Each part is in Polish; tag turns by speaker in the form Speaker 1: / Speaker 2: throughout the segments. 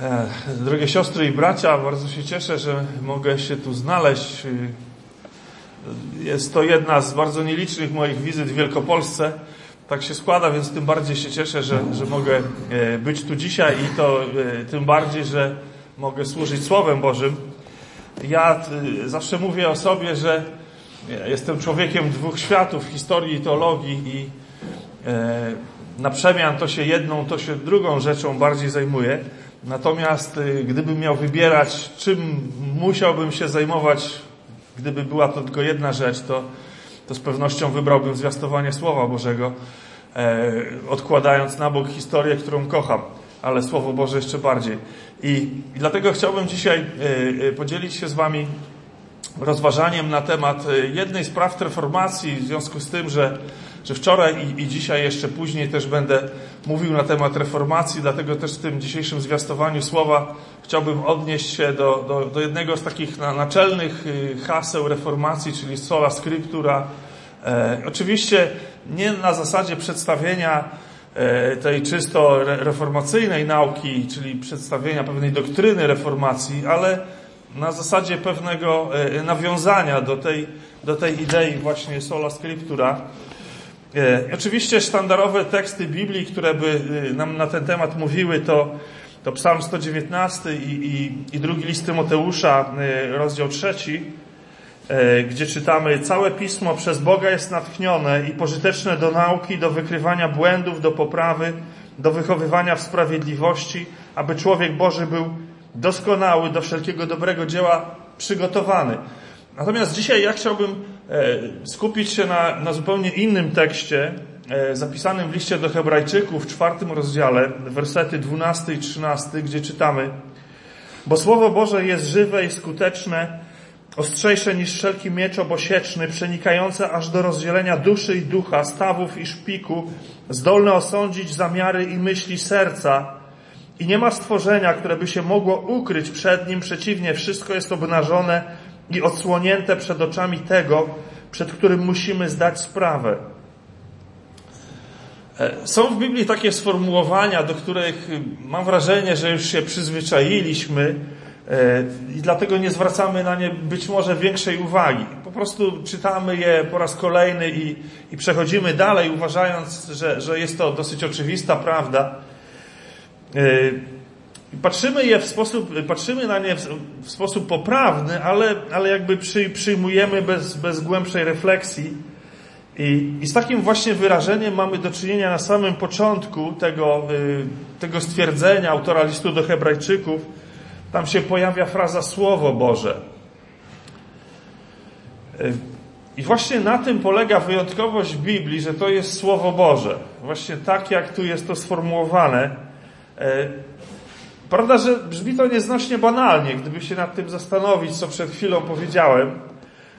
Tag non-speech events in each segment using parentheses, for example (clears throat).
Speaker 1: E, drogie siostry i bracia, bardzo się cieszę, że mogę się tu znaleźć. Jest to jedna z bardzo nielicznych moich wizyt w Wielkopolsce. Tak się składa, więc tym bardziej się cieszę, że, że mogę e, być tu dzisiaj i to e, tym bardziej, że mogę służyć Słowem Bożym. Ja zawsze mówię o sobie, że jestem człowiekiem dwóch światów, historii i teologii i na przemian to się jedną, to się drugą rzeczą bardziej zajmuję. Natomiast y, gdybym miał wybierać, czym musiałbym się zajmować, gdyby była to tylko jedna rzecz, to, to z pewnością wybrałbym zwiastowanie Słowa Bożego, e, odkładając na bok historię, którą kocham, ale Słowo Boże jeszcze bardziej. I, i dlatego chciałbym dzisiaj e, e, podzielić się z Wami rozważaniem na temat e, jednej z praw reformacji, w związku z tym, że że wczoraj i, i dzisiaj jeszcze później też będę mówił na temat reformacji, dlatego też w tym dzisiejszym zwiastowaniu słowa chciałbym odnieść się do, do, do jednego z takich naczelnych y, haseł reformacji, czyli sola scriptura. E, oczywiście nie na zasadzie przedstawienia e, tej czysto reformacyjnej nauki, czyli przedstawienia pewnej doktryny reformacji, ale na zasadzie pewnego e, nawiązania do tej, do tej idei właśnie sola scriptura. E, oczywiście sztandarowe teksty Biblii, które by e, nam na ten temat mówiły, to, to Psalm 119 i, i, i drugi list Tymoteusza, e, rozdział trzeci, gdzie czytamy Całe Pismo przez Boga jest natchnione i pożyteczne do nauki, do wykrywania błędów, do poprawy, do wychowywania w sprawiedliwości, aby człowiek Boży był doskonały, do wszelkiego dobrego dzieła przygotowany. Natomiast dzisiaj ja chciałbym E, skupić się na, na zupełnie innym tekście, e, zapisanym w liście do Hebrajczyków w czwartym rozdziale, wersety 12 i 13, gdzie czytamy Bo Słowo Boże jest żywe i skuteczne, ostrzejsze niż wszelki miecz obosieczny, przenikające aż do rozdzielenia duszy i ducha, stawów i szpiku, zdolne osądzić zamiary i myśli serca. I nie ma stworzenia, które by się mogło ukryć przed nim, przeciwnie, wszystko jest obnażone i odsłonięte przed oczami tego, przed którym musimy zdać sprawę. E, są w Biblii takie sformułowania, do których mam wrażenie, że już się przyzwyczailiśmy e, i dlatego nie zwracamy na nie być może większej uwagi. Po prostu czytamy je po raz kolejny i, i przechodzimy dalej, uważając, że, że jest to dosyć oczywista prawda. E, Patrzymy je w sposób, patrzymy na nie w, w sposób poprawny, ale, ale jakby przy, przyjmujemy bez, bez głębszej refleksji. I, I z takim właśnie wyrażeniem mamy do czynienia na samym początku tego, y, tego stwierdzenia autora listu do Hebrajczyków. Tam się pojawia fraza Słowo Boże. Y, I właśnie na tym polega wyjątkowość Biblii, że to jest Słowo Boże. Właśnie tak, jak tu jest to sformułowane. Prawda, że brzmi to nieznośnie banalnie, gdyby się nad tym zastanowić, co przed chwilą powiedziałem,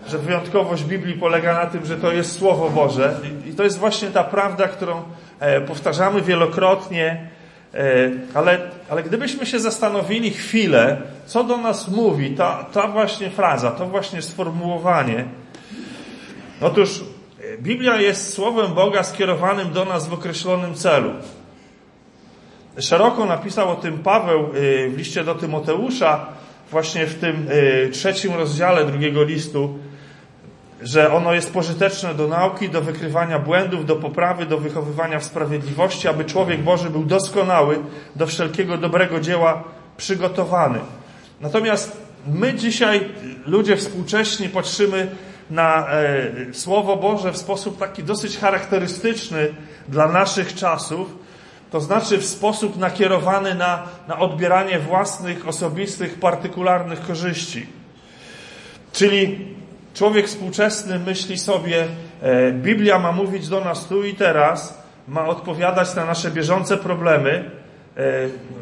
Speaker 1: że wyjątkowość Biblii polega na tym, że to jest Słowo Boże. I to jest właśnie ta prawda, którą e, powtarzamy wielokrotnie, e, ale, ale gdybyśmy się zastanowili chwilę, co do nas mówi ta, ta właśnie fraza, to właśnie sformułowanie. Otóż e, Biblia jest Słowem Boga skierowanym do nas w określonym celu. Szeroko napisał o tym Paweł y, w liście do Tymoteusza, właśnie w tym y, trzecim rozdziale drugiego listu, że ono jest pożyteczne do nauki, do wykrywania błędów, do poprawy, do wychowywania w sprawiedliwości, aby człowiek Boży był doskonały, do wszelkiego dobrego dzieła przygotowany. Natomiast my dzisiaj, ludzie współcześni, patrzymy na e, Słowo Boże w sposób taki dosyć charakterystyczny dla naszych czasów, to znaczy w sposób nakierowany na, na odbieranie własnych, osobistych, partykularnych korzyści. Czyli człowiek współczesny myśli sobie, e, Biblia ma mówić do nas tu i teraz, ma odpowiadać na nasze bieżące problemy, e,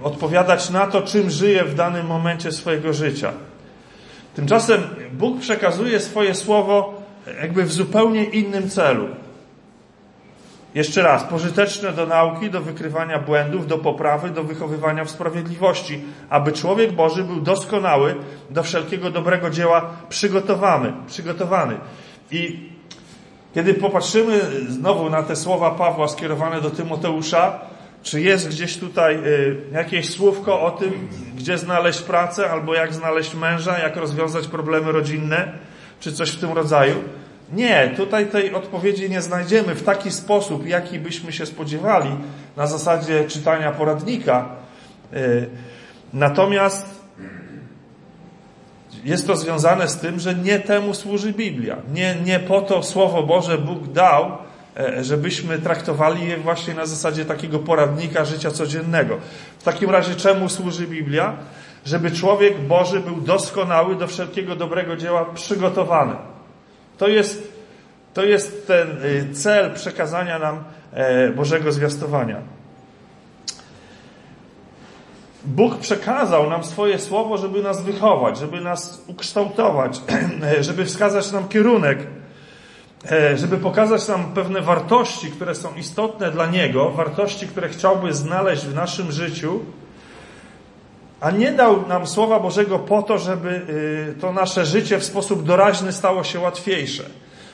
Speaker 1: odpowiadać na to, czym żyje w danym momencie swojego życia. Tymczasem Bóg przekazuje swoje słowo jakby w zupełnie innym celu. Jeszcze raz, pożyteczne do nauki, do wykrywania błędów, do poprawy, do wychowywania w sprawiedliwości, aby człowiek Boży był doskonały, do wszelkiego dobrego dzieła przygotowany. przygotowany. I kiedy popatrzymy znowu na te słowa Pawła skierowane do Tymoteusza, Czy jest gdzieś tutaj y, jakieś słówko o tym, gdzie znaleźć pracę, albo jak znaleźć męża, jak rozwiązać problemy rodzinne, czy coś w tym rodzaju? Nie, tutaj tej odpowiedzi nie znajdziemy w taki sposób, jaki byśmy się spodziewali na zasadzie czytania poradnika. Y, natomiast jest to związane z tym, że nie temu służy Biblia. Nie, nie po to Słowo Boże Bóg dał, e, żebyśmy traktowali je właśnie na zasadzie takiego poradnika życia codziennego. W takim razie czemu służy Biblia? Żeby człowiek Boży był doskonały do wszelkiego dobrego dzieła przygotowany. To jest, to jest ten y, cel przekazania nam e, Bożego zwiastowania. Bóg przekazał nam swoje słowo, żeby nas wychować, żeby nas ukształtować, (clears throat) żeby wskazać nam kierunek, e, żeby pokazać nam pewne wartości, które są istotne dla Niego, wartości, które chciałby znaleźć w naszym życiu, a nie dał nam Słowa Bożego po to, żeby y, to nasze życie w sposób doraźny stało się łatwiejsze.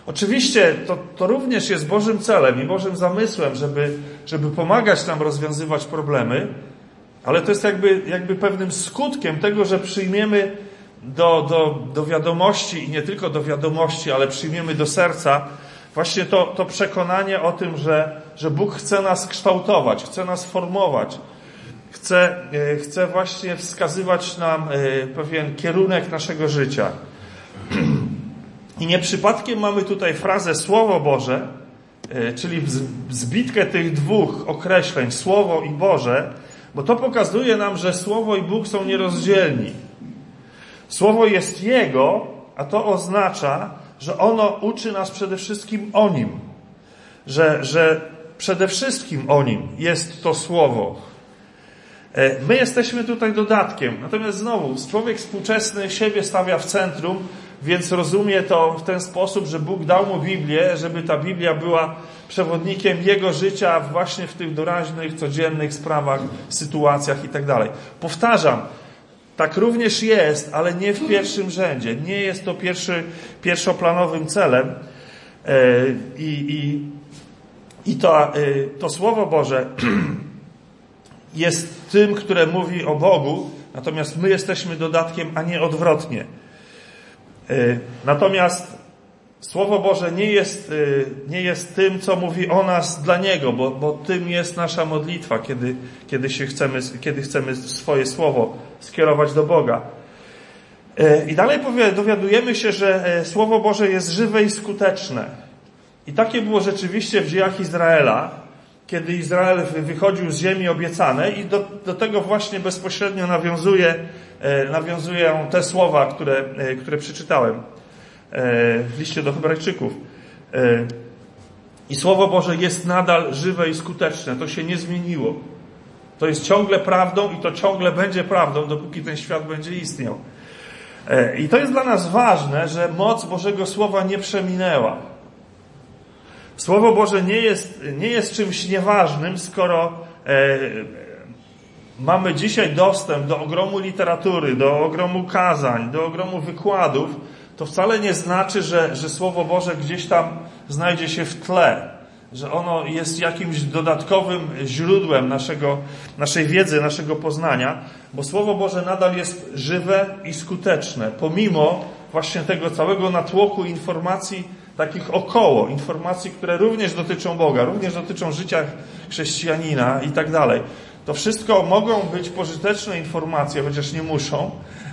Speaker 1: Oczywiście to, to również jest Bożym celem i Bożym zamysłem, żeby, żeby pomagać nam rozwiązywać problemy, ale to jest jakby, jakby pewnym skutkiem tego, że przyjmiemy do, do, do wiadomości i nie tylko do wiadomości, ale przyjmiemy do serca właśnie to, to przekonanie o tym, że, że Bóg chce nas kształtować, chce nas formować, chce, chce właśnie wskazywać nam e, pewien kierunek naszego życia. (clears throat) I nie przypadkiem mamy tutaj frazę Słowo Boże, e, czyli zbitkę tych dwóch określeń, Słowo i Boże, bo to pokazuje nam, że Słowo i Bóg są nierozdzielni. Słowo jest Jego, a to oznacza, że ono uczy nas przede wszystkim o Nim. Że, że przede wszystkim o Nim jest to Słowo. E, my jesteśmy tutaj dodatkiem. Natomiast znowu, człowiek współczesny siebie stawia w centrum, więc rozumie to w ten sposób, że Bóg dał mu Biblię, żeby ta Biblia była przewodnikiem jego życia właśnie w tych doraźnych, codziennych sprawach, sytuacjach itd. Tak Powtarzam, tak również jest, ale nie w pierwszym rzędzie. Nie jest to pierwszy, pierwszoplanowym celem. E, I, i, i to, e, to Słowo Boże (clears throat) jest tym, które mówi o Bogu, natomiast my jesteśmy dodatkiem, a nie odwrotnie. E, natomiast Słowo Boże nie jest, y, nie jest tym, co mówi o nas dla Niego, bo, bo tym jest nasza modlitwa, kiedy, kiedy, się chcemy, kiedy chcemy swoje Słowo skierować do Boga. E, I dalej dowiadujemy się, że e, Słowo Boże jest żywe i skuteczne. I takie było rzeczywiście w dziejach Izraela, kiedy Izrael wychodził z ziemi obiecanej i do, do tego właśnie bezpośrednio nawiązuje, e, nawiązują te słowa, które, które przeczytałem. E, w liście do Hebrajczyków. E, I Słowo Boże jest nadal żywe i skuteczne. To się nie zmieniło. To jest ciągle prawdą i to ciągle będzie prawdą, dopóki ten świat będzie istniał. E, I to jest dla nas ważne, że moc Bożego Słowa nie przeminęła. Słowo Boże nie jest, nie jest czymś nieważnym, skoro e, mamy dzisiaj dostęp do ogromu literatury, do ogromu kazań, do ogromu wykładów, to wcale nie znaczy, że, że Słowo Boże gdzieś tam znajdzie się w tle, że ono jest jakimś dodatkowym źródłem naszego, naszej wiedzy, naszego poznania, bo Słowo Boże nadal jest żywe i skuteczne, pomimo właśnie tego całego natłoku informacji takich około, informacji, które również dotyczą Boga, również dotyczą życia chrześcijanina i tak dalej. To wszystko mogą być pożyteczne informacje, chociaż nie muszą,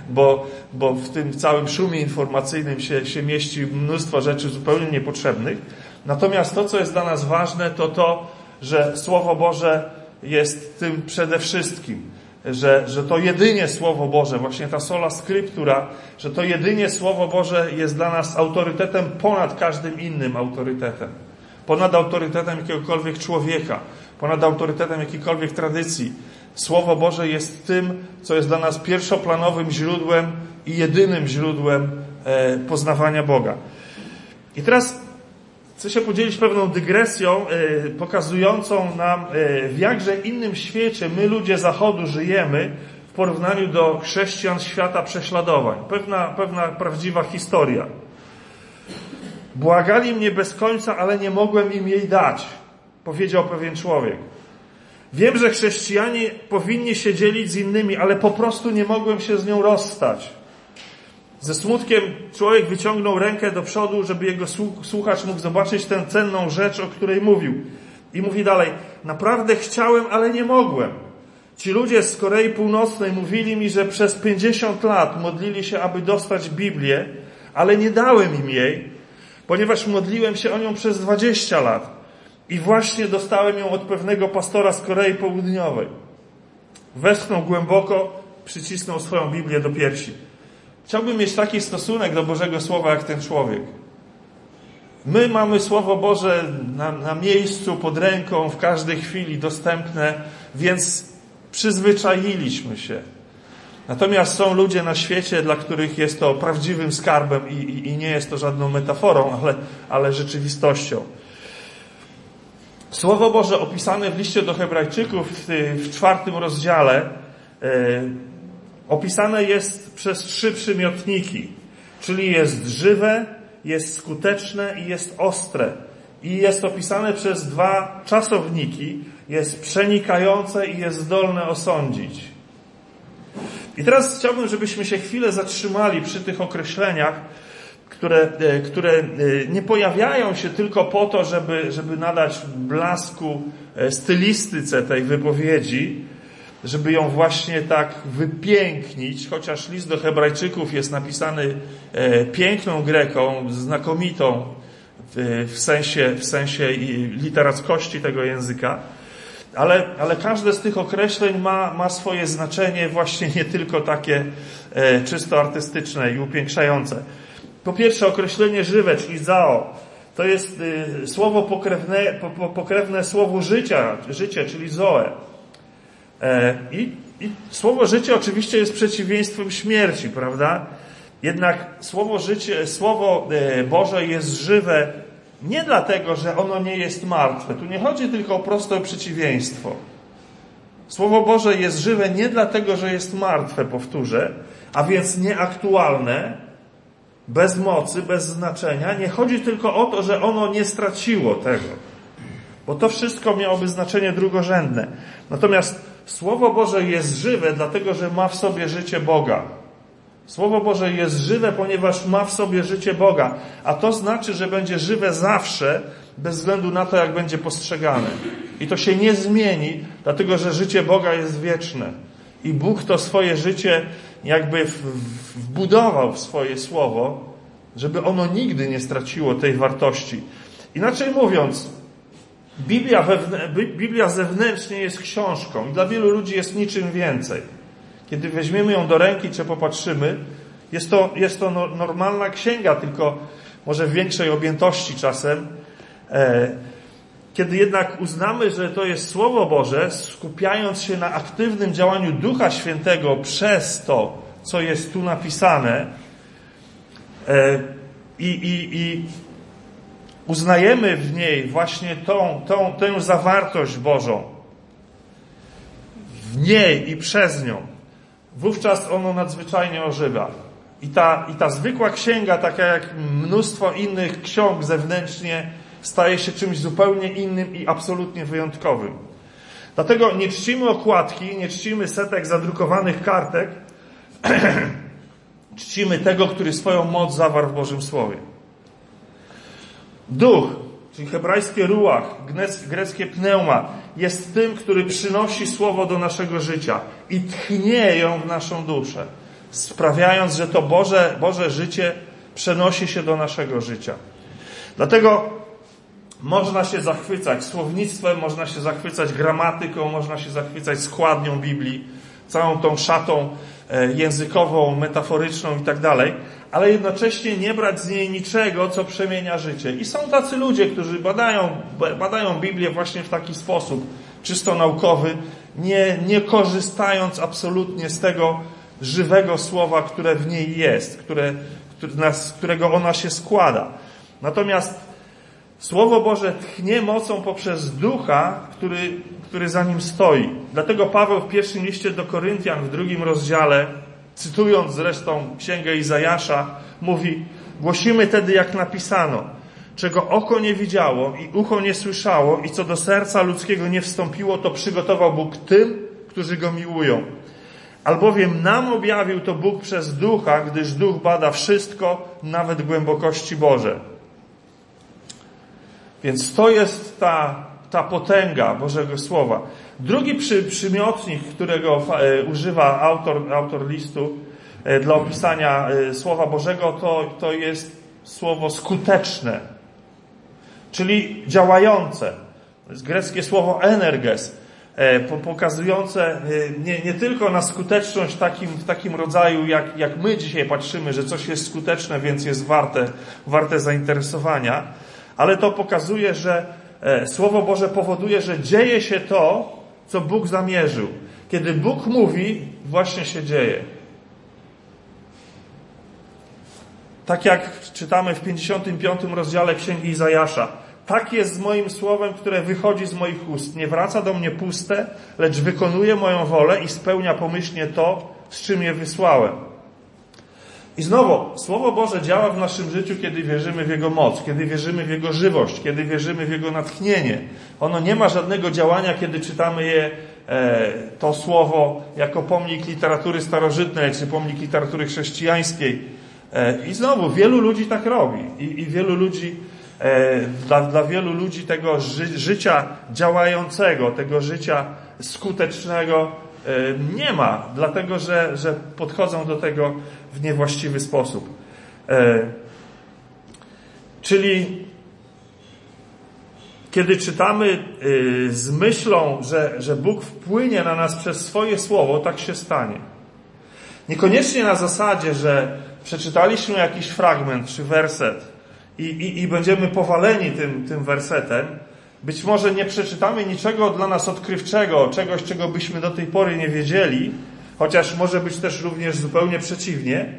Speaker 1: bo, bo w tym całym szumie informacyjnym się, się mieści mnóstwo rzeczy zupełnie niepotrzebnych. Natomiast to, co jest dla nas ważne, to to, że Słowo Boże jest tym przede wszystkim. Że, że to jedynie Słowo Boże, właśnie ta sola scriptura, że to jedynie Słowo Boże jest dla nas autorytetem ponad każdym innym autorytetem. Ponad autorytetem jakiegokolwiek człowieka, ponad autorytetem jakiejkolwiek tradycji Słowo Boże jest tym, co jest dla nas pierwszoplanowym źródłem i jedynym źródłem e, poznawania Boga. I teraz chcę się podzielić pewną dygresją e, pokazującą nam, e, w jakże innym świecie my, ludzie Zachodu, żyjemy w porównaniu do chrześcijan świata prześladowań. Pewna, pewna prawdziwa historia. Błagali mnie bez końca, ale nie mogłem im jej dać, powiedział pewien człowiek. Wiem, że chrześcijanie powinni się dzielić z innymi, ale po prostu nie mogłem się z nią rozstać. Ze smutkiem człowiek wyciągnął rękę do przodu, żeby jego słuchacz mógł zobaczyć tę cenną rzecz, o której mówił. I mówi dalej, naprawdę chciałem, ale nie mogłem. Ci ludzie z Korei Północnej mówili mi, że przez 50 lat modlili się, aby dostać Biblię, ale nie dałem im jej, ponieważ modliłem się o nią przez 20 lat. I właśnie dostałem ją od pewnego pastora z Korei Południowej. Westchnął głęboko, przycisnął swoją Biblię do piersi. Chciałbym mieć taki stosunek do Bożego Słowa jak ten człowiek. My mamy Słowo Boże na, na miejscu, pod ręką, w każdej chwili dostępne, więc przyzwyczailiśmy się. Natomiast są ludzie na świecie, dla których jest to prawdziwym skarbem i, i, i nie jest to żadną metaforą, ale, ale rzeczywistością. Słowo Boże opisane w liście do Hebrajczyków w, w czwartym rozdziale e, opisane jest przez trzy przymiotniki, czyli jest żywe, jest skuteczne i jest ostre. I jest opisane przez dwa czasowniki, jest przenikające i jest zdolne osądzić. I teraz chciałbym, żebyśmy się chwilę zatrzymali przy tych określeniach, które, e, które e, nie pojawiają się tylko po to, żeby, żeby nadać blasku e, stylistyce tej wypowiedzi, żeby ją właśnie tak wypięknić, chociaż list do Hebrajczyków jest napisany piękną greką, znakomitą w sensie, w sensie literackości tego języka, ale, ale każde z tych określeń ma, ma swoje znaczenie właśnie nie tylko takie czysto artystyczne i upiększające. Po pierwsze, określenie żywe, czyli zao. To jest y, słowo pokrewne, pokrewne słowu życia, życie, czyli zoe. E, I, I słowo życie oczywiście jest przeciwieństwem śmierci, prawda? Jednak słowo życie, słowo e, Boże jest żywe nie dlatego, że ono nie jest martwe. Tu nie chodzi tylko o proste przeciwieństwo. Słowo Boże jest żywe nie dlatego, że jest martwe, powtórzę, a więc nieaktualne, bez mocy, bez znaczenia. Nie chodzi tylko o to, że ono nie straciło tego, bo to wszystko miałoby znaczenie drugorzędne. Natomiast Słowo Boże jest żywe, dlatego że ma w sobie życie Boga. Słowo Boże jest żywe, ponieważ ma w sobie życie Boga, a to znaczy, że będzie żywe zawsze, bez względu na to, jak będzie postrzegane. I to się nie zmieni, dlatego że życie Boga jest wieczne. I Bóg to swoje życie jakby wbudował w swoje słowo, żeby ono nigdy nie straciło tej wartości. Inaczej mówiąc, Biblia, wewnę, Biblia zewnętrznie jest książką i dla wielu ludzi jest niczym więcej. Kiedy weźmiemy ją do ręki czy popatrzymy, jest to, jest to no, normalna księga, tylko może w większej objętości czasem. E, kiedy jednak uznamy, że to jest Słowo Boże, skupiając się na aktywnym działaniu Ducha Świętego przez to, co jest tu napisane, e, i, i, i uznajemy w niej właśnie tą, tą, tę zawartość Bożą, w niej i przez nią, wówczas ono nadzwyczajnie ożywa. I ta, I ta zwykła księga, taka jak mnóstwo innych ksiąg zewnętrznie, staje się czymś zupełnie innym i absolutnie wyjątkowym. Dlatego nie czcimy okładki, nie czcimy setek zadrukowanych kartek, (clears throat) czcimy tego, który swoją moc zawarł w Bożym Słowie. Duch, czyli hebrajskie ruach, greckie pneuma, jest tym, który przynosi Słowo do naszego życia i tchnie ją w naszą duszę, sprawiając, że to Boże, Boże życie przenosi się do naszego życia. Dlatego można się zachwycać słownictwem, można się zachwycać gramatyką, można się zachwycać składnią Biblii, całą tą szatą e, językową, metaforyczną i tak dalej, ale jednocześnie nie brać z niej niczego, co przemienia życie. I są tacy ludzie, którzy badają, badają Biblię właśnie w taki sposób, czysto naukowy, nie, nie korzystając absolutnie z tego żywego słowa, które w niej jest, które, z którego ona się składa. Natomiast Słowo Boże tchnie mocą poprzez ducha, który, który za nim stoi. Dlatego Paweł w pierwszym liście do Koryntian w drugim rozdziale, cytując zresztą księgę Izajasza, mówi: Głosimy tedy, jak napisano. czego oko nie widziało i ucho nie słyszało i co do serca ludzkiego nie wstąpiło, to przygotował Bóg tym, którzy Go miłują. Albowiem nam objawił to Bóg przez ducha, gdyż duch bada wszystko, nawet głębokości Boże. Więc to jest ta, ta potęga Bożego Słowa. Drugi przy, przymiotnik, którego e, używa autor, autor listu e, dla opisania e, Słowa Bożego, to, to jest słowo skuteczne, czyli działające. To jest greckie słowo energes, pokazujące nie, nie tylko na skuteczność takim, w takim rodzaju, jak, jak my dzisiaj patrzymy, że coś jest skuteczne, więc jest warte, warte zainteresowania, ale to pokazuje, że Słowo Boże powoduje, że dzieje się to, co Bóg zamierzył. Kiedy Bóg mówi, właśnie się dzieje. Tak jak czytamy w 55 rozdziale Księgi Izajasza. Tak jest z moim słowem, które wychodzi z moich ust. Nie wraca do mnie puste, lecz wykonuje moją wolę i spełnia pomyślnie to, z czym je wysłałem. I znowu, Słowo Boże działa w naszym życiu, kiedy wierzymy w Jego moc, kiedy wierzymy w Jego żywość, kiedy wierzymy w Jego natchnienie. Ono nie ma żadnego działania, kiedy czytamy je, e, to Słowo jako pomnik literatury starożytnej, czy pomnik literatury chrześcijańskiej. E, I znowu, wielu ludzi tak robi. I, i wielu ludzi, e, dla, dla wielu ludzi tego ży, życia działającego, tego życia skutecznego, nie ma, dlatego że, że podchodzą do tego w niewłaściwy sposób. E, czyli kiedy czytamy e, z myślą, że, że Bóg wpłynie na nas przez swoje słowo, tak się stanie. Niekoniecznie na zasadzie, że przeczytaliśmy jakiś fragment czy werset i, i, i będziemy powaleni tym, tym wersetem, być może nie przeczytamy niczego dla nas odkrywczego, czegoś, czego byśmy do tej pory nie wiedzieli, chociaż może być też również zupełnie przeciwnie,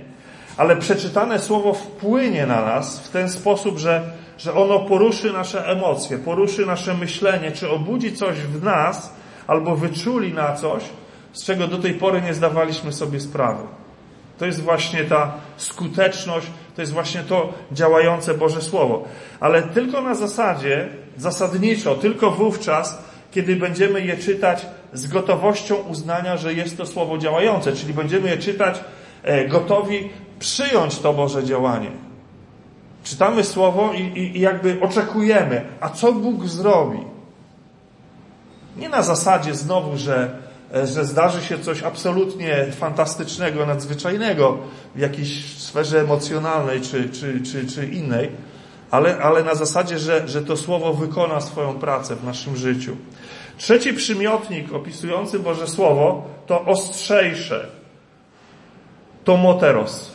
Speaker 1: ale przeczytane słowo wpłynie na nas w ten sposób, że, że ono poruszy nasze emocje, poruszy nasze myślenie, czy obudzi coś w nas, albo wyczuli na coś, z czego do tej pory nie zdawaliśmy sobie sprawy. To jest właśnie ta skuteczność, to jest właśnie to działające Boże Słowo. Ale tylko na zasadzie, zasadniczo, tylko wówczas, kiedy będziemy je czytać z gotowością uznania, że jest to Słowo działające, czyli będziemy je czytać e, gotowi przyjąć to Boże działanie. Czytamy Słowo i, i, i jakby oczekujemy, a co Bóg zrobi? Nie na zasadzie znowu, że E, że zdarzy się coś absolutnie fantastycznego, nadzwyczajnego w jakiejś sferze emocjonalnej czy, czy, czy, czy innej, ale, ale na zasadzie, że, że to słowo wykona swoją pracę w naszym życiu. Trzeci przymiotnik opisujący Boże Słowo to ostrzejsze. To moteros.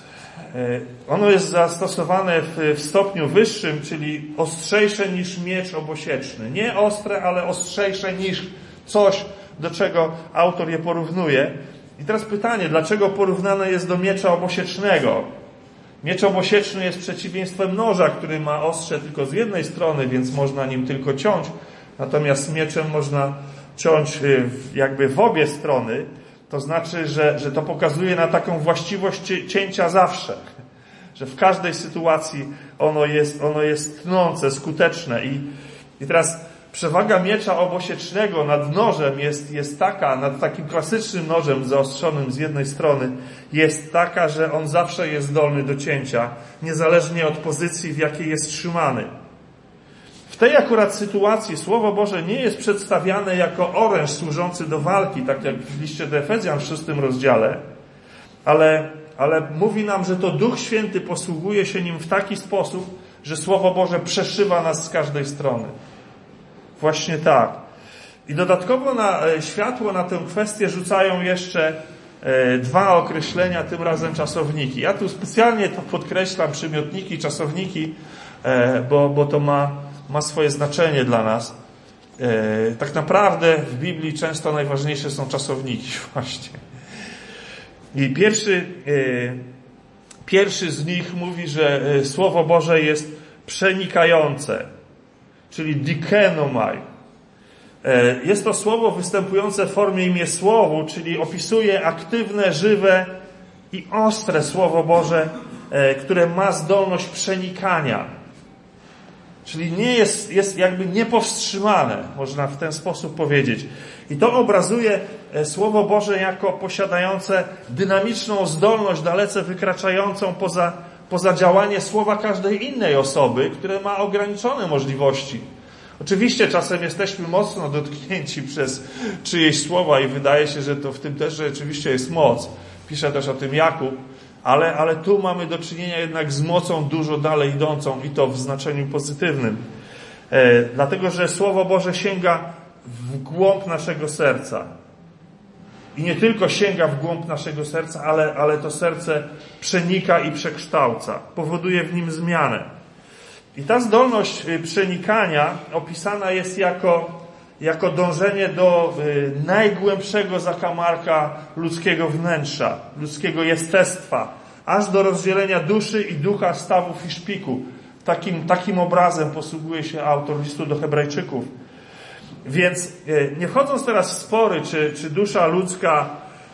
Speaker 1: E, ono jest zastosowane w, w stopniu wyższym, czyli ostrzejsze niż miecz obosieczny. Nie ostre, ale ostrzejsze niż coś, do czego autor je porównuje. I teraz pytanie, dlaczego porównane jest do miecza obosiecznego? Miecz obosieczny jest przeciwieństwem noża, który ma ostrze tylko z jednej strony, więc można nim tylko ciąć. Natomiast mieczem można ciąć y, jakby w obie strony. To znaczy, że, że to pokazuje na taką właściwość cięcia zawsze. Że w każdej sytuacji ono jest, ono jest tnące, skuteczne. I, i teraz Przewaga miecza obosiecznego nad nożem jest, jest taka, nad takim klasycznym nożem zaostrzonym z jednej strony, jest taka, że on zawsze jest zdolny do cięcia, niezależnie od pozycji, w jakiej jest trzymany. W tej akurat sytuacji Słowo Boże nie jest przedstawiane jako oręż służący do walki, tak jak w liście do Efezjan w szóstym rozdziale, ale, ale mówi nam, że to Duch Święty posługuje się nim w taki sposób, że Słowo Boże przeszywa nas z każdej strony. Właśnie tak. I dodatkowo na e, światło na tę kwestię rzucają jeszcze e, dwa określenia, tym razem czasowniki. Ja tu specjalnie to podkreślam, przymiotniki, czasowniki, e, bo, bo to ma, ma swoje znaczenie dla nas. Tak naprawdę w Biblii często najważniejsze są czasowniki (laughs) właśnie. I pierwszy, pierwszy z nich mówi, że Słowo Boże jest przenikające czyli dikenomai. E, jest to słowo występujące w formie imię słowu, czyli opisuje aktywne, żywe i ostre Słowo Boże, e, które ma zdolność przenikania. Czyli nie jest, jest jakby niepowstrzymane, można w ten sposób powiedzieć. I to obrazuje e, Słowo Boże jako posiadające dynamiczną zdolność, dalece wykraczającą poza, poza działanie słowa każdej innej osoby, które ma ograniczone możliwości. Oczywiście czasem jesteśmy mocno dotknięci przez czyjeś słowa i wydaje się, że to w tym też rzeczywiście jest moc. Pisze też o tym Jakub, ale, ale tu mamy do czynienia jednak z mocą dużo dalej idącą i to w znaczeniu pozytywnym. E, dlatego, że Słowo Boże sięga w głąb naszego serca. I nie tylko sięga w głąb naszego serca, ale, ale to serce przenika i przekształca, powoduje w nim zmianę. I ta zdolność y, przenikania opisana jest jako, jako dążenie do y, najgłębszego zakamarka ludzkiego wnętrza, ludzkiego jestestwa, aż do rozdzielenia duszy i ducha stawów i szpiku. Takim, takim obrazem posługuje się autor listu do Hebrajczyków. Więc y, nie wchodząc teraz w spory, czy, czy dusza ludzka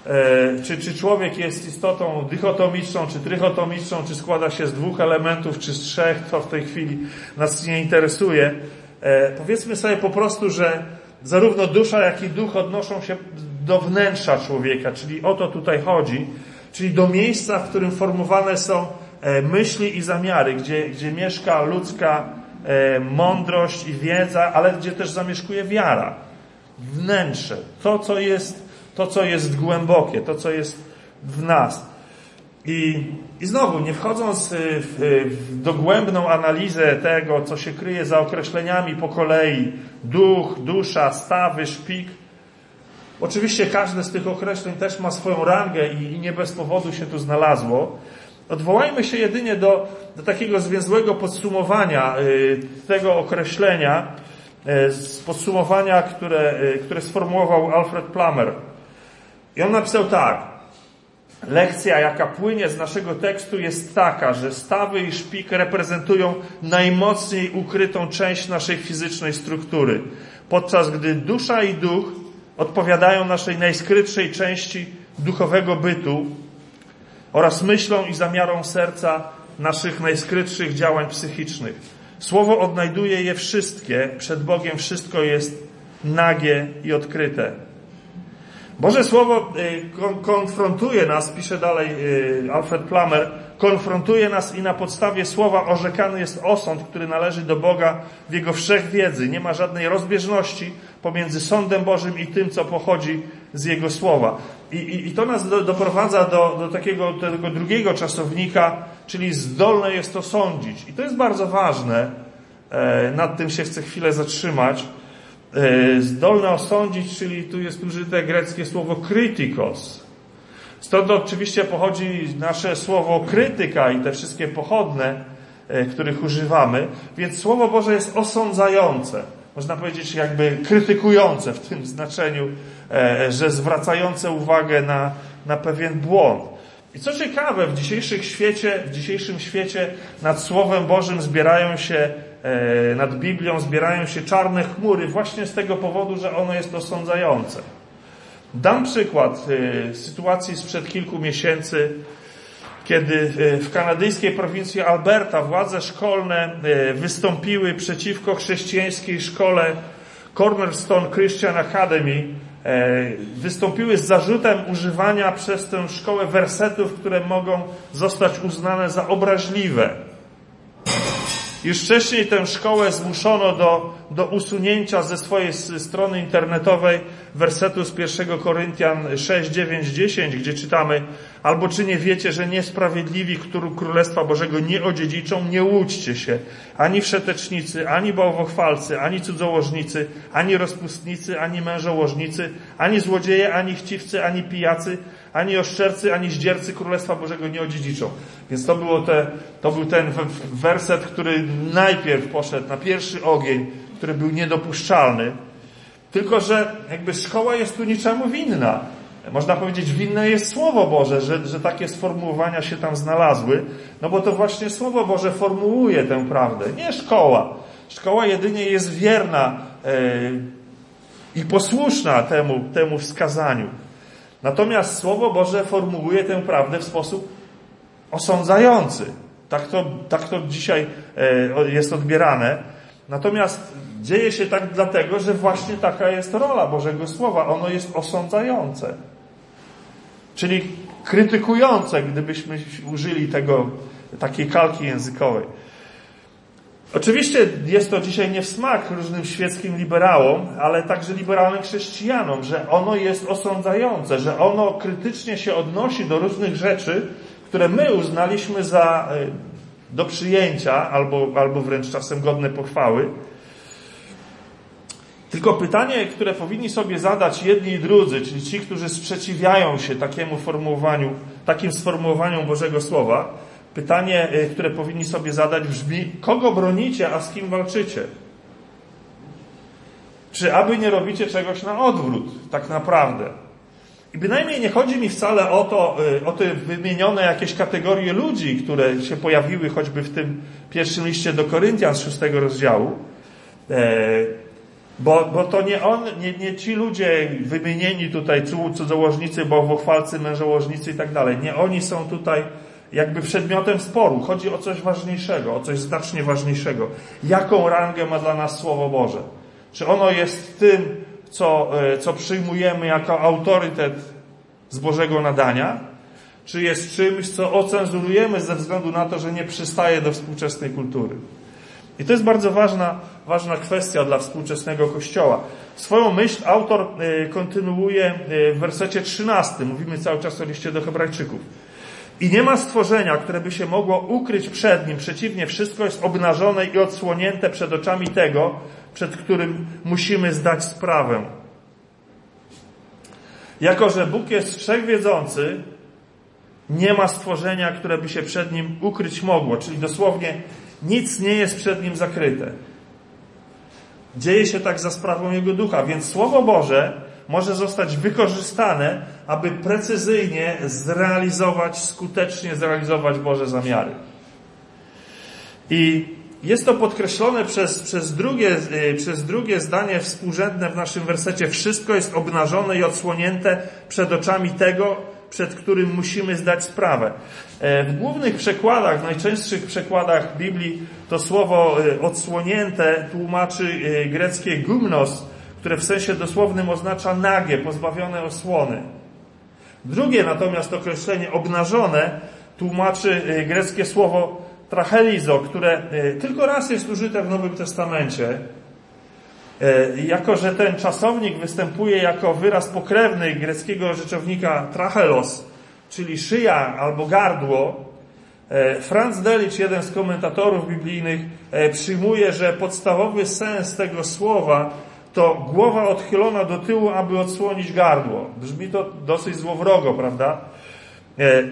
Speaker 1: E, czy, czy człowiek jest istotą dychotomiczną, czy trychotomiczną, czy składa się z dwóch elementów, czy z trzech, to w tej chwili nas nie interesuje. E, powiedzmy sobie po prostu, że zarówno dusza, jak i duch odnoszą się do wnętrza człowieka, czyli o to tutaj chodzi, czyli do miejsca, w którym formowane są e, myśli i zamiary, gdzie, gdzie mieszka ludzka mądrość i wiedza, ale gdzie też zamieszkuje wiara. Wnętrze. To, co jest to, co jest głębokie, to, co jest w nas. I, i znowu, nie wchodząc w, w dogłębną analizę tego, co się kryje za określeniami po kolei, duch, dusza, stawy, szpik, oczywiście każde z tych określeń też ma swoją rangę i nie bez powodu się tu znalazło. Odwołajmy się jedynie do, do takiego zwięzłego podsumowania y, tego określenia, y, z podsumowania, które, y, które sformułował Alfred Plummer. I on napisał tak. Lekcja, jaka płynie z naszego tekstu, jest taka, że stawy i szpik reprezentują najmocniej ukrytą część naszej fizycznej struktury, podczas gdy dusza i duch odpowiadają naszej najskrytszej części duchowego bytu oraz myślą i zamiarą serca naszych najskrytszych działań psychicznych. Słowo odnajduje je wszystkie, przed Bogiem wszystko jest nagie i odkryte. Boże Słowo y, konfrontuje nas, pisze dalej y, Alfred Plummer, konfrontuje nas i na podstawie Słowa orzekany jest osąd, który należy do Boga w Jego wszechwiedzy. Nie ma żadnej rozbieżności pomiędzy sądem Bożym i tym, co pochodzi z Jego Słowa. I, i, i to nas do, doprowadza do, do takiego tego drugiego czasownika, czyli zdolne jest to sądzić. I to jest bardzo ważne. E, nad tym się chcę chwilę zatrzymać. E, zdolne osądzić, czyli tu jest użyte greckie słowo krytikos. Stąd oczywiście pochodzi nasze słowo krytyka i te wszystkie pochodne, e, których używamy. Więc Słowo Boże jest osądzające. Można powiedzieć jakby krytykujące w tym znaczeniu, e, że zwracające uwagę na, na pewien błąd. I co ciekawe, w dzisiejszym świecie, w dzisiejszym świecie nad Słowem Bożym zbierają się E, nad Biblią zbierają się czarne chmury właśnie z tego powodu, że ono jest osądzające. Dam przykład e, sytuacji sprzed kilku miesięcy, kiedy e, w kanadyjskiej prowincji Alberta władze szkolne wystąpiły przeciwko chrześcijańskiej szkole Cornerstone Christian Academy, wystąpiły z zarzutem używania przez tę szkołę wersetów, które mogą zostać uznane za obraźliwe. Już wcześniej tę szkołę zmuszono do, do usunięcia ze swojej strony internetowej wersetu z 1 Koryntian 6, 9, 10, gdzie czytamy Albo czy nie wiecie, że niesprawiedliwi, którzy Królestwa Bożego nie odziedziczą, nie łudźcie się. Ani wszetecznicy, ani bałwochwalcy, ani cudzołożnicy, ani rozpustnicy, ani mężołożnicy, ani złodzieje, ani chciwcy, ani pijacy, ani oszczercy, ani zdziercy Królestwa Bożego nie odziedziczą. Więc to, było te, to był ten werset, który najpierw poszedł na pierwszy ogień, który był niedopuszczalny. Tylko, że jakby szkoła jest tu niczemu winna. Można powiedzieć, winne jest Słowo Boże, że, że takie sformułowania się tam znalazły, no bo to właśnie Słowo Boże formułuje tę prawdę, nie szkoła. Szkoła jedynie jest wierna e, i posłuszna temu, temu wskazaniu. Natomiast Słowo Boże formułuje tę prawdę w sposób osądzający. Tak to, tak to dzisiaj e, jest odbierane. Natomiast dzieje się tak dlatego, że właśnie taka jest rola Bożego Słowa. Ono jest osądzające. Czyli krytykujące, gdybyśmy użyli tego, takiej kalki językowej. Oczywiście jest to dzisiaj nie w smak różnym świeckim liberałom, ale także liberalnym chrześcijanom, że ono jest osądzające, że ono krytycznie się odnosi do różnych rzeczy, które my uznaliśmy za e, do przyjęcia albo, albo wręcz czasem godne pochwały. Tylko pytanie, które powinni sobie zadać jedni i drudzy, czyli ci, którzy sprzeciwiają się takiemu formułowaniu, takim sformułowaniom Bożego Słowa, pytanie, y, które powinni sobie zadać brzmi, kogo bronicie, a z kim walczycie? Czy aby nie robicie czegoś na odwrót, tak naprawdę? I bynajmniej nie chodzi mi wcale o to, y, o te wymienione jakieś kategorie ludzi, które się pojawiły choćby w tym pierwszym liście do Koryntian z szóstego rozdziału. E, bo, bo to nie on, nie, nie ci ludzie wymienieni tutaj, cudzołożnicy, bałwochwalcy, mężołożnicy i tak dalej. Nie oni są tutaj jakby przedmiotem sporu. Chodzi o coś ważniejszego, o coś znacznie ważniejszego. Jaką rangę ma dla nas Słowo Boże? Czy ono jest tym, co, e, co przyjmujemy jako autorytet z Bożego nadania? Czy jest czymś, co ocenzurujemy ze względu na to, że nie przystaje do współczesnej kultury? I to jest bardzo ważna, ważna kwestia dla współczesnego Kościoła. Swoją myśl autor y, kontynuuje y, w wersecie 13. Mówimy cały czas o liście do Hebrajczyków. I nie ma stworzenia, które by się mogło ukryć przed nim. Przeciwnie, wszystko jest obnażone i odsłonięte przed oczami tego, przed którym musimy zdać sprawę. Jako, że Bóg jest wszechwiedzący, nie ma stworzenia, które by się przed nim ukryć mogło. Czyli dosłownie nic nie jest przed nim zakryte. Dzieje się tak za sprawą Jego Ducha, więc Słowo Boże może zostać wykorzystane, aby precyzyjnie zrealizować, skutecznie zrealizować Boże zamiary. I jest to podkreślone przez, przez, drugie, y, przez drugie zdanie współrzędne w naszym wersecie. Wszystko jest obnażone i odsłonięte przed oczami tego, przed którym musimy zdać sprawę. E, w głównych przekładach, w najczęstszych przekładach Biblii to słowo e, odsłonięte tłumaczy e, greckie gumnos, które w sensie dosłownym oznacza nagie, pozbawione osłony. Drugie natomiast określenie obnażone tłumaczy greckie słowo trachelizo, które tylko raz jest użyte w Nowym Testamencie E, jako, że ten czasownik występuje jako wyraz pokrewny greckiego rzeczownika trachelos, czyli szyja albo gardło, Franz Delitzsch, jeden z komentatorów biblijnych, przyjmuje, że podstawowy sens tego słowa to głowa odchylona do tyłu, aby odsłonić gardło. Brzmi to dosyć złowrogo, prawda?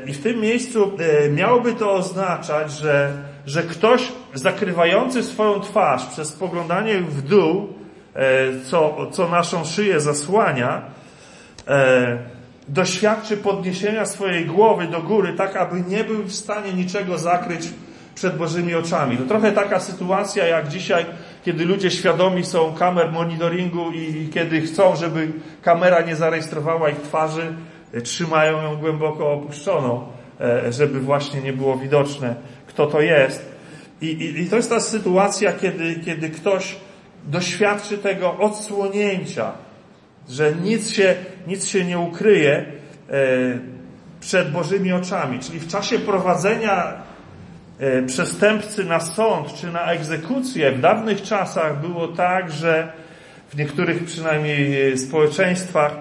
Speaker 1: I w tym miejscu miałoby to oznaczać, że, że ktoś zakrywający swoją twarz przez spoglądanie w dół E, co, co naszą szyję zasłania, e, doświadczy podniesienia swojej głowy do góry, tak aby nie był w stanie niczego zakryć przed Bożymi oczami. To trochę taka sytuacja jak dzisiaj, kiedy ludzie świadomi są kamer monitoringu i kiedy chcą, żeby kamera nie zarejestrowała ich twarzy, e, trzymają ją głęboko opuszczoną, żeby właśnie nie było widoczne, kto to jest. I, i, i to jest ta sytuacja, kiedy, kiedy ktoś doświadczy tego odsłonięcia, że nic się, nic się nie ukryje e, przed Bożymi oczami. Czyli w czasie prowadzenia e, przestępcy na sąd czy na egzekucję w dawnych czasach było tak, że w niektórych przynajmniej e, społeczeństwach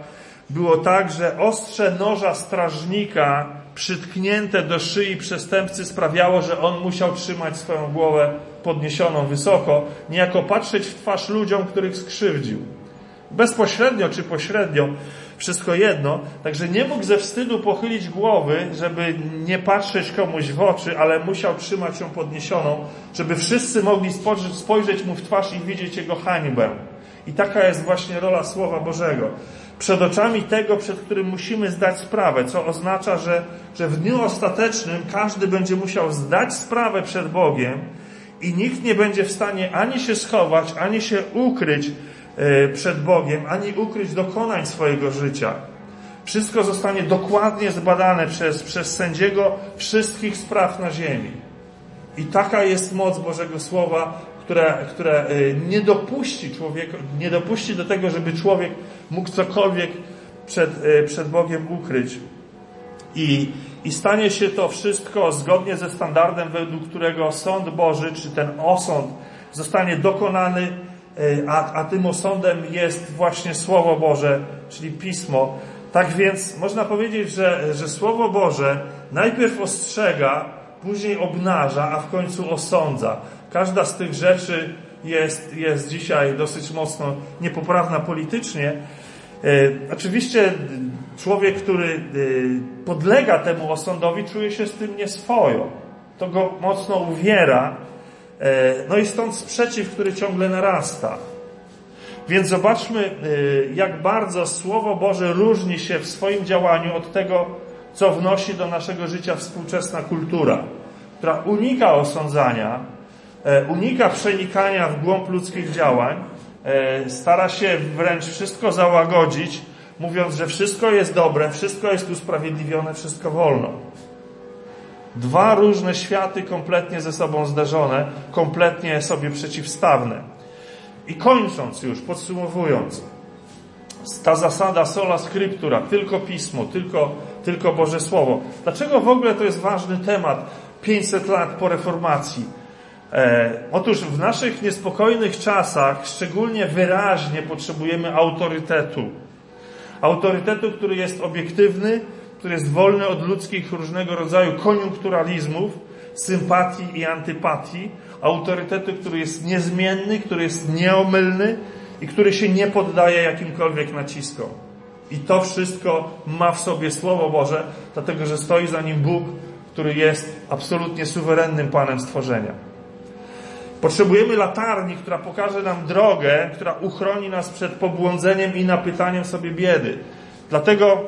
Speaker 1: było tak, że ostrze noża strażnika przytknięte do szyi przestępcy sprawiało, że on musiał trzymać swoją głowę podniesioną wysoko, niejako patrzeć w twarz ludziom, których skrzywdził. Bezpośrednio czy pośrednio, wszystko jedno. Także nie mógł ze wstydu pochylić głowy, żeby nie patrzeć komuś w oczy, ale musiał trzymać ją podniesioną, żeby wszyscy mogli spojrzeć, spojrzeć mu w twarz i widzieć jego hańbę. I taka jest właśnie rola Słowa Bożego przed oczami tego, przed którym musimy zdać sprawę, co oznacza, że, że w dniu ostatecznym każdy będzie musiał zdać sprawę przed Bogiem i nikt nie będzie w stanie ani się schować, ani się ukryć przed Bogiem, ani ukryć dokonań swojego życia. Wszystko zostanie dokładnie zbadane przez, przez sędziego wszystkich spraw na ziemi. I taka jest moc Bożego Słowa, które, które nie dopuści człowieka, nie dopuści do tego, żeby człowiek mógł cokolwiek przed, przed Bogiem ukryć. I, I stanie się to wszystko zgodnie ze standardem, według którego sąd Boży, czy ten osąd zostanie dokonany, a, a tym osądem jest właśnie Słowo Boże, czyli Pismo. Tak więc można powiedzieć, że, że Słowo Boże najpierw ostrzega, później obnaża, a w końcu osądza. Każda z tych rzeczy jest, jest dzisiaj dosyć mocno niepoprawna politycznie. E, oczywiście człowiek, który e, podlega temu osądowi, czuje się z tym nieswojo. To go mocno uwiera. E, no i stąd sprzeciw, który ciągle narasta. Więc zobaczmy, jak bardzo Słowo Boże różni się w swoim działaniu od tego, co wnosi do naszego życia współczesna kultura, która unika osądzania, e, unika przenikania w głąb ludzkich działań, e, stara się wręcz wszystko załagodzić, mówiąc, że wszystko jest dobre, wszystko jest usprawiedliwione, wszystko wolno. Dwa różne światy kompletnie ze sobą zderzone, kompletnie sobie przeciwstawne. I kończąc już, podsumowując, ta zasada sola scriptura, tylko pismo, tylko, tylko Boże Słowo. Dlaczego w ogóle to jest ważny temat 500 lat po reformacji? E, otóż w naszych niespokojnych czasach szczególnie wyraźnie potrzebujemy autorytetu. Autorytetu, który jest obiektywny, który jest wolny od ludzkich różnego rodzaju koniunkturalizmów, sympatii i antypatii. Autorytetu, który jest niezmienny, który jest nieomylny, i który się nie poddaje jakimkolwiek naciskom. I to wszystko ma w sobie Słowo Boże, dlatego że stoi za nim Bóg, który jest absolutnie suwerennym Panem stworzenia. Potrzebujemy latarni, która pokaże nam drogę, która uchroni nas przed pobłądzeniem i napytaniem sobie biedy. Dlatego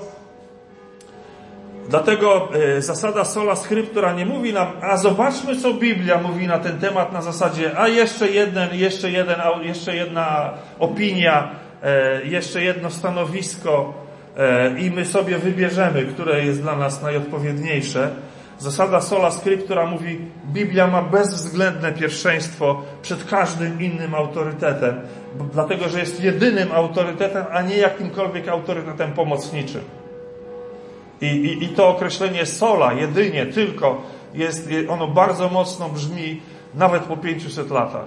Speaker 1: Dlatego e, zasada sola scriptura nie mówi nam, a zobaczmy co Biblia mówi na ten temat na zasadzie, a jeszcze jeden, jeszcze jeden, jeszcze jedna opinia, e, jeszcze jedno stanowisko e, i my sobie wybierzemy, które jest dla nas najodpowiedniejsze. Zasada sola scriptura mówi, Biblia ma bezwzględne pierwszeństwo przed każdym innym autorytetem, dlatego że jest jedynym autorytetem, a nie jakimkolwiek autorytetem pomocniczym. I, i, I to określenie sola, jedynie, tylko, jest, ono bardzo mocno brzmi nawet po 500 latach.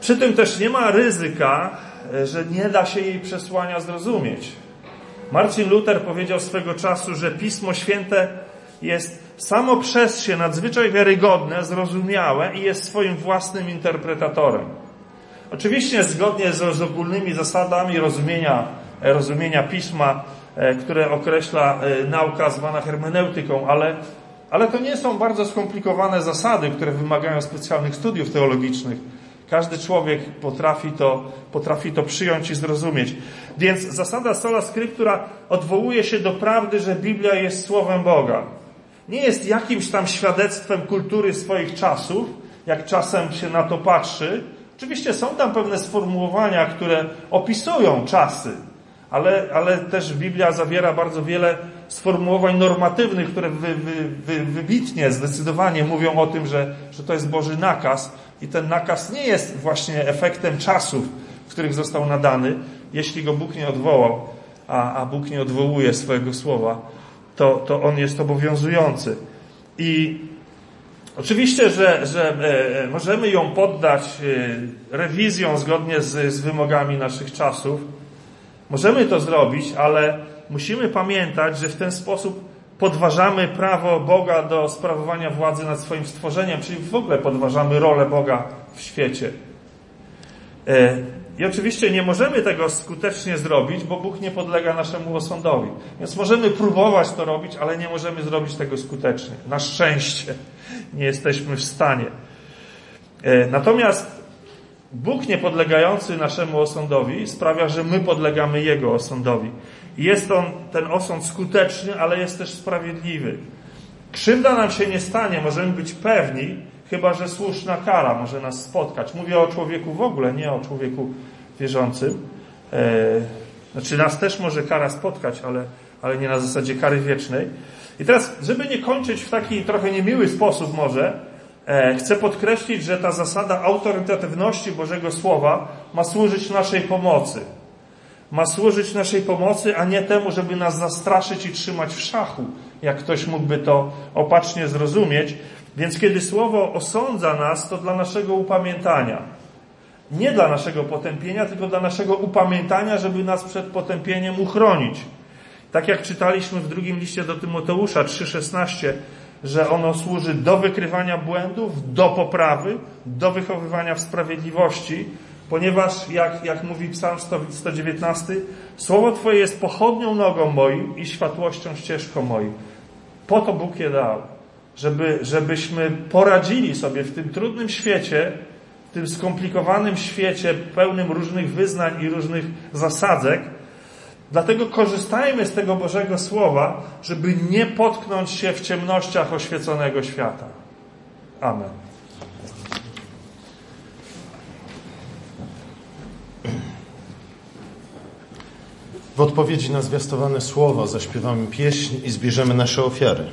Speaker 1: Przy tym też nie ma ryzyka, że nie da się jej przesłania zrozumieć. Marcin Luther powiedział swego czasu, że Pismo Święte jest samo przez się nadzwyczaj wiarygodne, zrozumiałe i jest swoim własnym interpretatorem. Oczywiście zgodnie z, z ogólnymi zasadami rozumienia, rozumienia Pisma E, które określa e, nauka zwana hermeneutyką, ale, ale to nie są bardzo skomplikowane zasady, które wymagają specjalnych studiów teologicznych. Każdy człowiek potrafi to, potrafi to przyjąć i zrozumieć. Więc zasada sola scriptura odwołuje się do prawdy, że Biblia jest Słowem Boga. Nie jest jakimś tam świadectwem kultury swoich czasów, jak czasem się na to patrzy. Oczywiście są tam pewne sformułowania, które opisują czasy, ale, ale też Biblia zawiera bardzo wiele sformułowań normatywnych, które wy, wy, wy, wybitnie, zdecydowanie mówią o tym, że, że to jest Boży nakaz i ten nakaz nie jest właśnie efektem czasów, w których został nadany. Jeśli go Bóg nie odwołał, a, a Bóg nie odwołuje swojego słowa, to, to on jest obowiązujący. I oczywiście, że, że e, e możemy ją poddać e, zgodnie z, z wymogami naszych czasów, Możemy to zrobić, ale musimy pamiętać, że w ten sposób podważamy prawo Boga do sprawowania władzy nad swoim stworzeniem, czyli w ogóle podważamy rolę Boga w świecie. E, I oczywiście nie możemy tego skutecznie zrobić, bo Bóg nie podlega naszemu osądowi. Więc możemy próbować to robić, ale nie możemy zrobić tego skutecznie. Na szczęście nie jesteśmy w stanie. E, natomiast Bóg niepodlegający naszemu osądowi sprawia, że my podlegamy Jego osądowi. Jest on, ten osąd skuteczny, ale jest też sprawiedliwy. Krzywda nam się nie stanie, możemy być pewni, chyba że słuszna kara może nas spotkać. Mówię o człowieku w ogóle, nie o człowieku wierzącym. E, znaczy nas też może kara spotkać, ale, ale nie na zasadzie kary wiecznej. I teraz, żeby nie kończyć w taki trochę niemiły sposób może, chcę podkreślić, że ta zasada autorytatywności Bożego Słowa ma służyć naszej pomocy. Ma służyć naszej pomocy, a nie temu, żeby nas zastraszyć i trzymać w szachu, jak ktoś mógłby to opacznie zrozumieć. Więc kiedy Słowo osądza nas, to dla naszego upamiętania. Nie dla naszego potępienia, tylko dla naszego upamiętania, żeby nas przed potępieniem uchronić. Tak jak czytaliśmy w drugim liście do Tymoteusza 3,16, że ono służy do wykrywania błędów, do poprawy, do wychowywania w sprawiedliwości, ponieważ, jak, jak mówi Psalm 119, Słowo Twoje jest pochodnią nogą moim i światłością ścieżką moim. Po to Bóg je dał, żeby, żebyśmy poradzili sobie w tym trudnym świecie, w tym skomplikowanym świecie pełnym różnych wyznań i różnych zasadzek, Dlatego korzystajmy z tego Bożego Słowa, żeby nie potknąć się w ciemnościach oświeconego świata. Amen.
Speaker 2: W odpowiedzi na zwiastowane słowa zaśpiewamy pieśń i zbierzemy nasze ofiary.